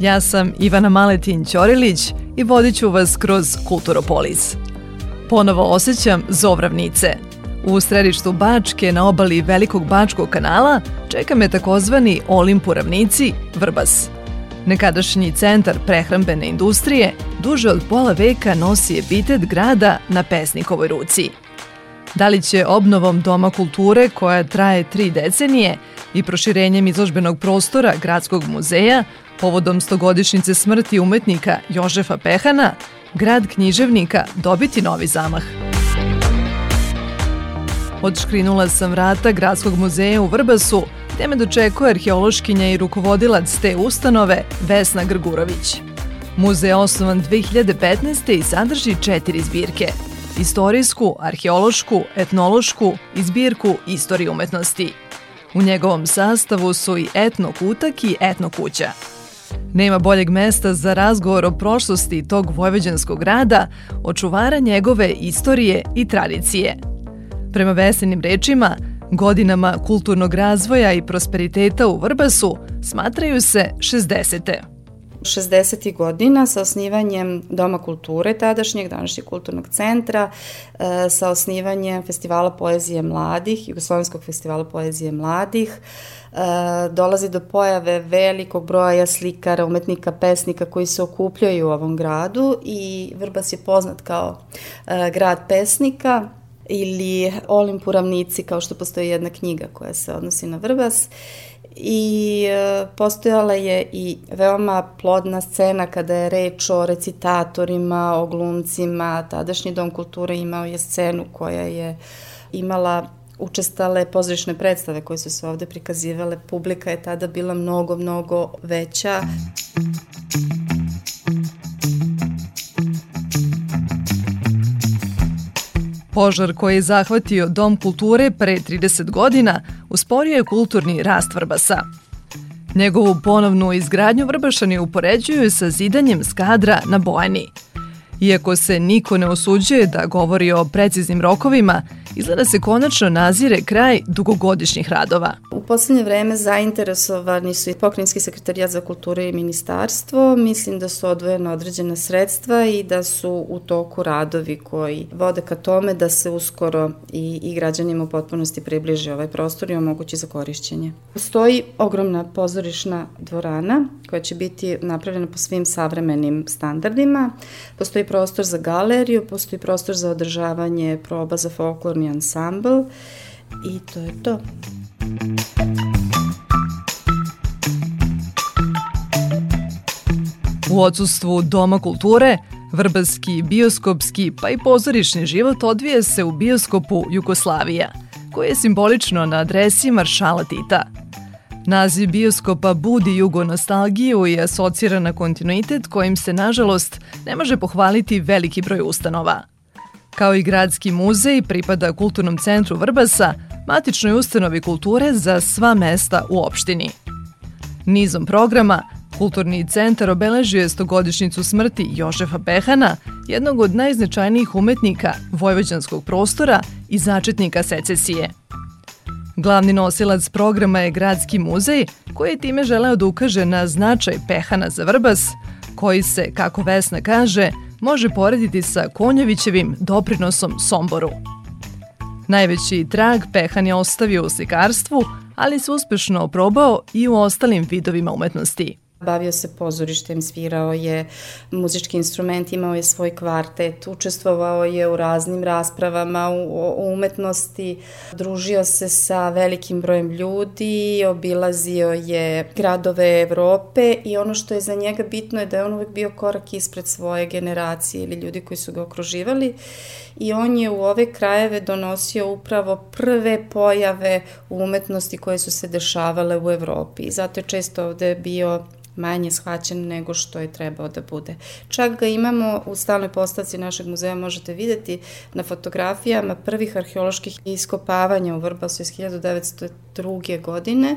Ja sam Ivana Maletin Ćorilić i vodit ću vas kroz Kulturopolis. Ponovo osjećam Zovravnice. U središtu Bačke na obali Velikog Bačkog kanala čeka me takozvani Olimpu ravnici Vrbas. Nekadašnji centar prehrambene industrije duže od pola veka nosi epitet grada na pesnikovoj ruci. Da li će obnovom Doma kulture koja traje tri decenije i proširenjem izložbenog prostora Gradskog muzeja povodom stogodišnjice smrti umetnika Jožefa Pehana, grad književnika dobiti novi zamah. Odškrinula sam vrata Gradskog muzeja u Vrbasu, gde me dočekuje arheološkinja i rukovodilac te ustanove Vesna Grgurović. Muzej je osnovan 2015. i sadrži četiri zbirke. Istorijsku, arheološku, etnološku i zbirku istorije umetnosti. U njegovom sastavu su i etno kutak i etno kuća. Nema boljeg mesta za razgovor o prošlosti tog vojvođanskog grada, očuvara njegove istorije i tradicije. Prema vesenim rečima, godinama kulturnog razvoja i prosperiteta u Vrbasu smatraju se 60. 60. godina sa osnivanjem Doma kulture tadašnjeg, današnjeg kulturnog centra, e, sa osnivanjem Festivala poezije mladih, Jugoslovenskog festivala poezije mladih, e, dolazi do pojave velikog broja slikara, umetnika, pesnika koji se okupljaju u ovom gradu i Vrbas je poznat kao e, grad pesnika, ili Olimpu ravnici, kao što postoji jedna knjiga koja se odnosi na Vrbas i e, postojala je i veoma plodna scena kada je reč o recitatorima, o glumcima. Tadašnji Dom kulture imao je scenu koja je imala učestale pozorišne predstave koje su se ovde prikazivale. Publika je tada bila mnogo, mnogo veća. Požar koji je zahvatio Dom kulture pre 30 godina usporio je kulturni rast Vrbasa. Njegovu ponovnu izgradnju Vrbašani upoređuju sa zidanjem skadra na Bojani. Iako se niko ne osuđuje da govori o preciznim rokovima, izgleda se konačno nazire kraj dugogodišnjih radova. U poslednje vreme zainteresovani su i pokrinjski sekretarijat za kulturu i ministarstvo. Mislim da su odvojena određena sredstva i da su u toku radovi koji vode ka tome da se uskoro i, i građanima u potpunosti približe ovaj prostor i omogući za korišćenje. Postoji ogromna pozorišna dvorana koja će biti napravljena po svim savremenim standardima. Postoji prostor za galeriju, postoji prostor za održavanje proba za folklorni folklorni ansambl i to je to. U odsustvu Doma kulture, vrbanski, bioskopski pa i pozorišni život odvije se u bioskopu Jugoslavija, koji je simbolično na adresi Maršala Tita. Naziv bioskopa budi jugo nostalgiju i asocira na kontinuitet kojim se, nažalost, ne može pohvaliti veliki broj ustanova – Kao i Gradski muzej pripada Kulturnom centru Vrbasa, matičnoj ustanovi kulture za sva mesta u opštini. Nizom programa, Kulturni centar obeležio je stogodišnjicu smrti Jožefa Behana, jednog od najznačajnijih umetnika vojvođanskog prostora i začetnika secesije. Glavni nosilac programa je Gradski muzej, koji je time želeo da ukaže na značaj Pehana za Vrbas, koji se, kako Vesna kaže, može porediti sa Konjevićevim doprinosom Somboru. Najveći trag Pehan je ostavio u slikarstvu, ali se uspešno oprobao i u ostalim vidovima umetnosti. Bavio se pozorištem, svirao je muzički instrument, imao je svoj kvartet, učestvovao je u raznim raspravama u, umetnosti, družio se sa velikim brojem ljudi, obilazio je gradove Evrope i ono što je za njega bitno je da je on uvek bio korak ispred svoje generacije ili ljudi koji su ga okruživali i on je u ove krajeve donosio upravo prve pojave u umetnosti koje su se dešavale u Evropi. Zato je često ovde bio manje shvaćen nego što je trebao da bude. Čak ga imamo u stalnoj postavci našeg muzeja, možete videti na fotografijama prvih arheoloških iskopavanja u Vrbasu iz 1902. godine,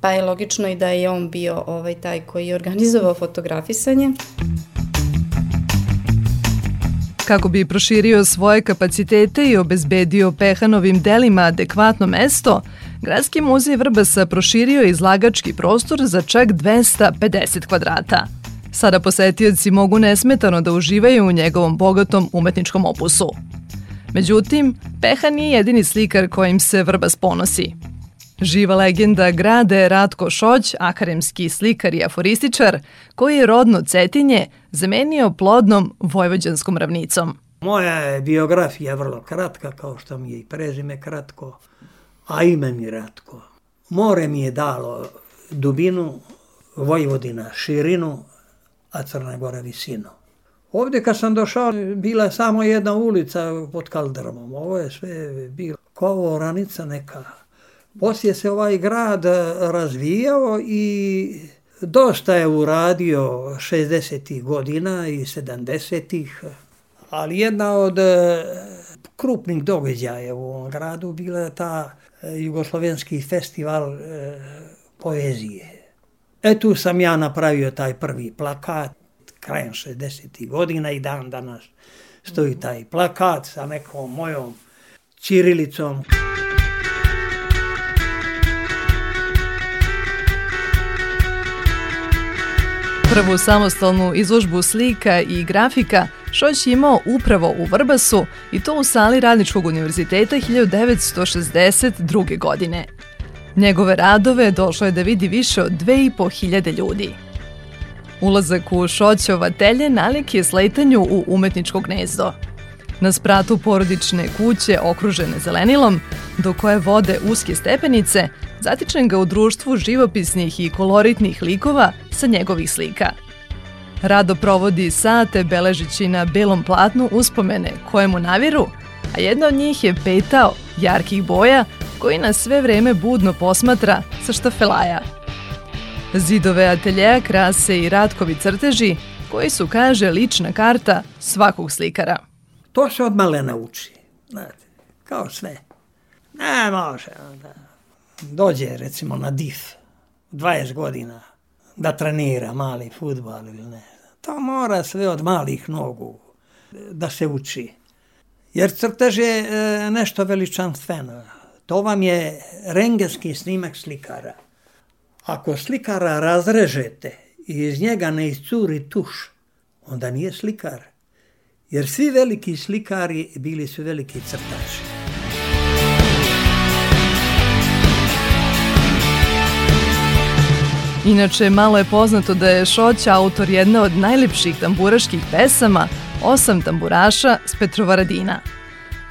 pa je logično i da je on bio ovaj taj koji je organizovao fotografisanje. Kako bi proširio svoje kapacitete i obezbedio Pehanovim delima adekvatno mesto, Gradski muzej Vrbasa proširio izlagački prostor za čak 250 kvadrata. Sada posetioci mogu nesmetano da uživaju u njegovom bogatom umetničkom opusu. Međutim, Peha nije jedini slikar kojim se Vrbas ponosi. Živa legenda grada je Ratko Šoć, akademski slikar i aforističar, koji je rodno Cetinje zamenio plodnom vojvođanskom ravnicom. Moja je biografija vrlo kratka, kao što mi je i prezime kratko, a ime mi Ratko. More mi je dalo dubinu, Vojvodina širinu, a Crna Gora visinu. Ovdje kad sam došao, bila je samo jedna ulica pod Kaldrmom. Ovo je sve bilo kovo, oranica neka Poslije se ovaj grad e, razvijao i dosta je uradio 60. godina i 70. Ali jedna od e, krupnih događaja u ovom gradu bila je ta Jugoslovenski festival poezije. E tu sam ja napravio taj prvi plakat krajem 60. godina i dan danas stoji taj plakat sa nekom mojom čirilicom. Prvu samostalnu izložbu slika i grafika Šoć je imao upravo u Vrbasu i to u sali Radničkog univerziteta 1962. godine. Njegove radove došlo je da vidi više od 2500 ljudi. Ulazak u Šoćova telje nalik je sletanju u umetničko gnezdo. Na spratu porodične kuće okružene zelenilom, do koje vode uske stepenice, zatičem ga u društvu živopisnih i koloritnih likova sa njegovih slika. Rado provodi sate beležići na belom platnu uspomene koje mu naviru, a jedna od njih je petao jarkih boja koji nas sve vreme budno posmatra sa štafelaja. Zidove ateljeja krase i Ratkovi crteži koji su, kaže, lična karta svakog slikara. To se od malena uči, znate, kao sve. Ne može, onda dođe recimo na DIF, 20 godina, da trenira mali futbal ili ne. To mora sve od malih nogu da se uči. Jer crtež je e, nešto veličanstveno. To vam je rengenski snimak slikara. Ako slikara razrežete i iz njega ne iscuri tuš, onda nije slikar. Jer svi veliki slikari bili su veliki crtači. Inače, malo je poznato da je Šoć autor jedne od najlepših tamburaških pesama, Osam tamburaša s Petrovaradina.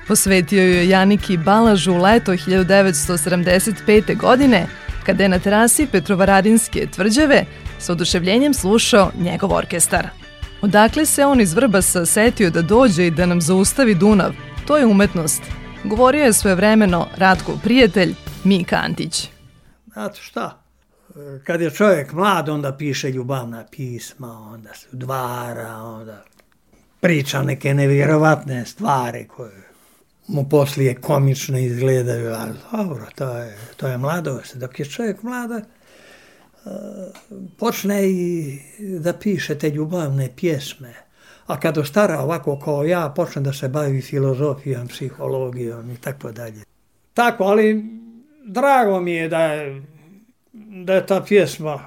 Posvetio je Janiki Balažu u leto 1975. godine, kada je na terasi Petrovaradinske tvrđave sa oduševljenjem slušao njegov orkestar. Odakle se on iz Vrbasa setio da dođe i da nam zaustavi Dunav? To je umetnost. Govorio je svojevremeno Ratko prijatelj Mika Antić. Znate šta, kad je čovjek mlad, onda piše ljubavna pisma, onda se udvara, onda priča neke nevjerovatne stvari koje mu poslije komično izgledaju, ali dobro, to je, to je mladost. Dok je čovjek mlada, eh, počne i da piše te ljubavne pjesme. A kad ostara ovako kao ja, počne da se bavi filozofijom, psihologijom i tako dalje. Tako, ali drago mi je da da je ta pjesma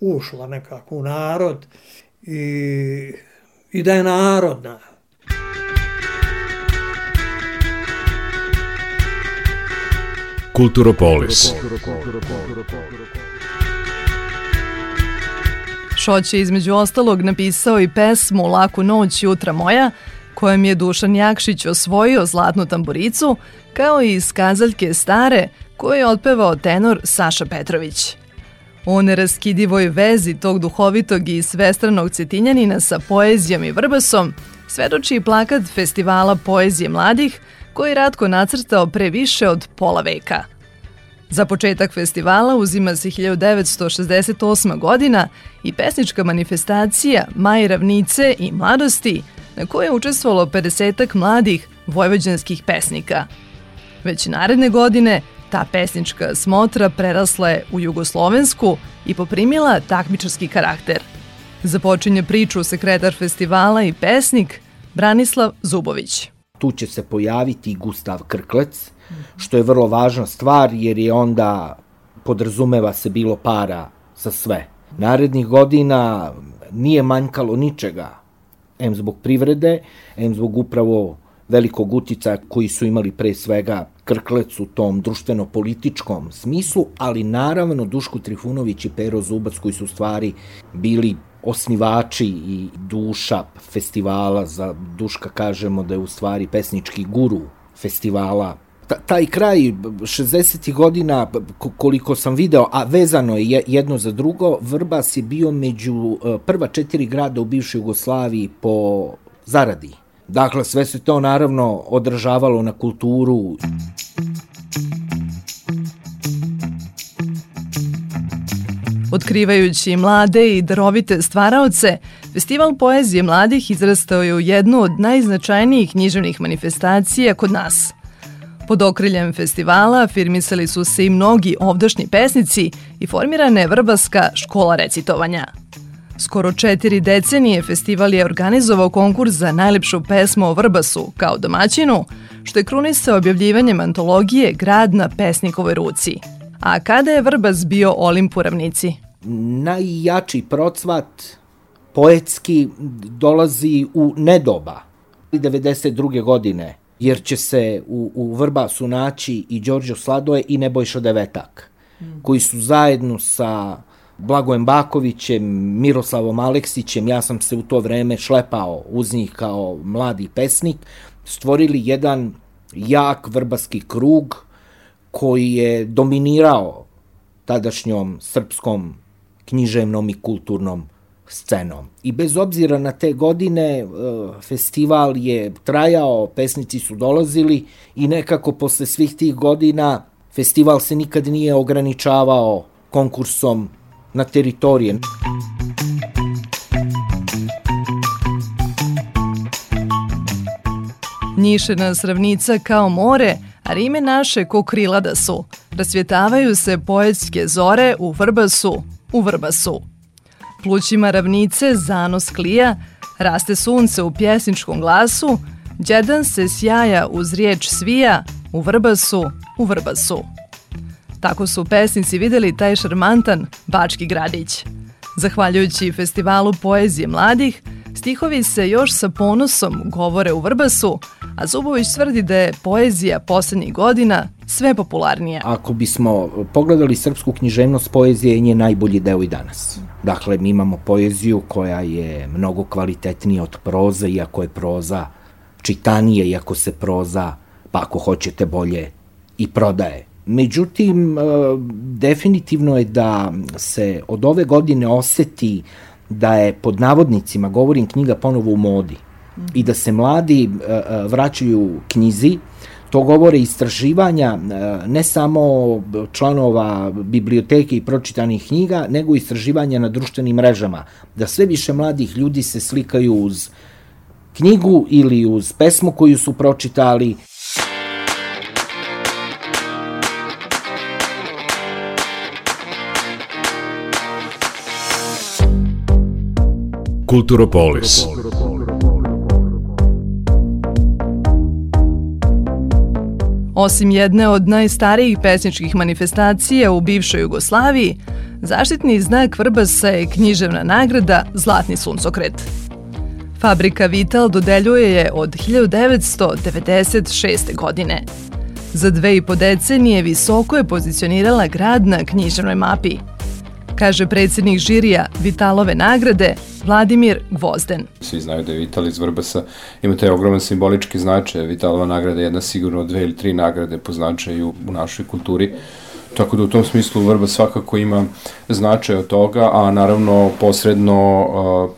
ušla nekako u narod i, i da je narodna. Kulturopolis. Šoć je između ostalog napisao i pesmu Laku noć jutra moja, kojem je Dušan Jakšić osvojio zlatnu tamburicu, kao i iz kazaljke stare, koju je otpevao tenor Saša Petrović. O neraskidivoj vezi tog duhovitog i svestranog cetinjanina sa poezijom i vrbasom svedoči i plakat Festivala poezije mladih koji Ratko nacrtao pre više od pola veka. Za početak festivala uzima se 1968. godina i pesnička manifestacija Maj ravnice i mladosti, na kojoj je učestvovalo 50 mladih vojvođanskih pesnika. Već naredne godine ta pesnička smotra prerasla je u jugoslovensku i poprimila takmičarski karakter. Započinje priču sekretar festivala i pesnik Branislav Zubović. Tu će se pojaviti Gustav Krklec, što je vrlo važna stvar jer je onda podrazumeva se bilo para za sve. Narednih godina nije manjkalo ničega, em zbog privrede, em zbog upravo velikog utica koji su imali pre svega Krklec u tom društveno-političkom smislu, ali naravno Duško Trifunović i Pero Zubac koji su stvari bili osnivači i duša festivala, za Duška kažemo da je u stvari pesnički guru festivala ta, taj kraj 60. godina, koliko sam video, a vezano je jedno za drugo, Vrbas je bio među e, prva četiri grada u bivšoj Jugoslaviji po zaradi. Dakle, sve se to naravno održavalo na kulturu. Otkrivajući mlade i darovite stvaraoce, Festival poezije mladih izrastao je u jednu od najznačajnijih književnih manifestacija kod nas – Pod okriljem festivala afirmisali su se i mnogi ovdašnji pesnici i formirana je Vrbaska škola recitovanja. Skoro četiri decenije festival je organizovao konkurs za najlepšu pesmu o Vrbasu kao domaćinu, što je krunisao objavljivanjem antologije Grad na pesnikovoj ruci. A kada je Vrbas bio Olimp u ravnici? Najjači procvat poetski dolazi u nedoba 92. godine jer će se u, u Vrbasu naći i Đorđo Sladoje i Nebojša Devetak, mm. koji su zajedno sa Blagojem Bakovićem, Miroslavom Aleksićem, ja sam se u to vreme šlepao uz njih kao mladi pesnik, stvorili jedan jak vrbaski krug koji je dominirao tadašnjom srpskom književnom i kulturnom scenom. I bez obzira na te godine, e, festival je trajao, pesnici su dolazili i nekako posle svih tih godina festival se nikad nije ograničavao konkursom na teritorije. Njišena sravnica kao more, a rime naše ko krila da su. Rasvjetavaju se poetske zore u Vrbasu, u Vrbasu plućima ravnice zanos klija, raste sunce u pjesničkom glasu, đedan se sjaja uz riječ svija, u vrbasu, u vrbasu. Tako su pesnici videli taj šarmantan Bački gradić. Zahvaljujući festivalu poezije mladih, stihovi se još sa ponosom govore u Vrbasu, a Zubović tvrdi da je poezija poslednjih godina sve popularnija. Ako bismo pogledali srpsku književnost, poezije je najbolji deo i danas. Dakle, mi imamo poeziju koja je mnogo kvalitetnija od proze, iako je proza čitanije, iako se proza, pa ako hoćete bolje, i prodaje. Međutim, e, definitivno je da se od ove godine oseti da je pod navodnicima, govorim knjiga ponovo u modi, i da se mladi e, e, vraćaju knjizi, To govore istraživanja ne samo članova biblioteke i pročitanih knjiga, nego istraživanja na društvenim mrežama. Da sve više mladih ljudi se slikaju uz knjigu ili uz pesmu koju su pročitali. Kulturopolis. Osim jedne od najstarijih pesničkih manifestacija u bivšoj Jugoslaviji, zaštitni znak Vrbasa je književna nagrada Zlatni suncokret. Fabrika Vital dodeljuje je od 1996. godine. Za dve i po decenije visoko je pozicionirala grad na književnoj mapi – kaže predsednik žirija Vitalove nagrade Vladimir Gvozden. Svi znaju da je Vital iz Vrbasa ima taj ogroman simbolički značaj. Vitalova nagrada je jedna sigurno dve ili tri nagrade po značaju u našoj kulturi. Tako da u tom smislu Vrba svakako ima značaj od toga, a naravno posredno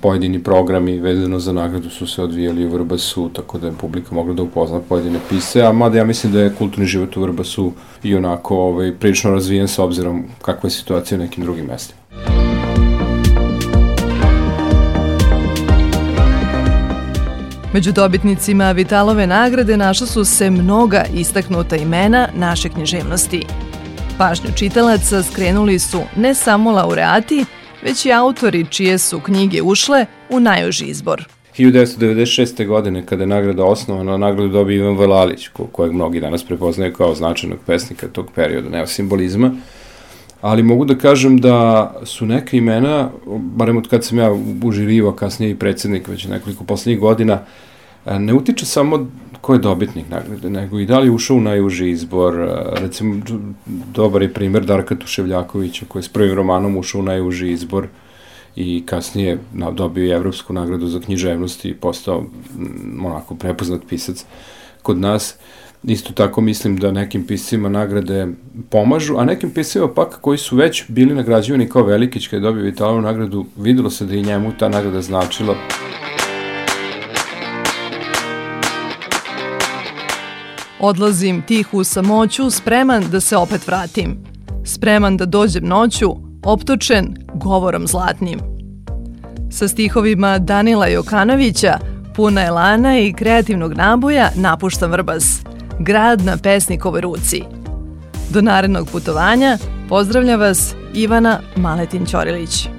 pojedini programi vezano za nagradu su se odvijali u Vrbasu, tako da je publika mogla da upozna pojedine pise, a mada ja mislim da je kulturni život u Vrbasu i onako ovaj, prilično razvijen sa obzirom kakva je situacija u nekim drugim mestima. Među dobitnicima Vitalove nagrade našla su se mnoga istaknuta imena naše književnosti. Pažnju čitalaca skrenuli su ne samo laureati, već i autori čije su knjige ušle u najuži izbor. 1996. godine, kada je nagrada osnovana, nagradu dobio Ivan Valalić, ko, kojeg mnogi danas prepoznaju kao značajnog pesnika tog perioda neosimbolizma, ali mogu da kažem da su neka imena, barem od kad sam ja užirivao kasnije i predsednik već nekoliko poslednjih godina, ne utiče samo ko je dobitnik nagrade, nego i da li ušao u najuži izbor. Recimo, dobar je primer Darka Tuševljakovića koji je s prvim romanom ušao u najuži izbor i kasnije dobio je Evropsku nagradu za književnost i postao onako prepoznat pisac kod nas. Isto tako mislim da nekim piscima nagrade pomažu, a nekim piscima pak koji su već bili nagrađivani kao Velikić kada je dobio Vitalovu nagradu, videlo se da i njemu ta nagrada značila. Odlazim tih u samoću, spreman da se opet vratim. Spreman da dođem noću, optočen govorom zlatnim. Sa stihovima Danila Jokanovića, puna elana i kreativnog naboja, napuštam Vrbas, grad na pesnikovoj ruci. Do narednog putovanja pozdravlja vas Ivana Maletin-Ćorilić.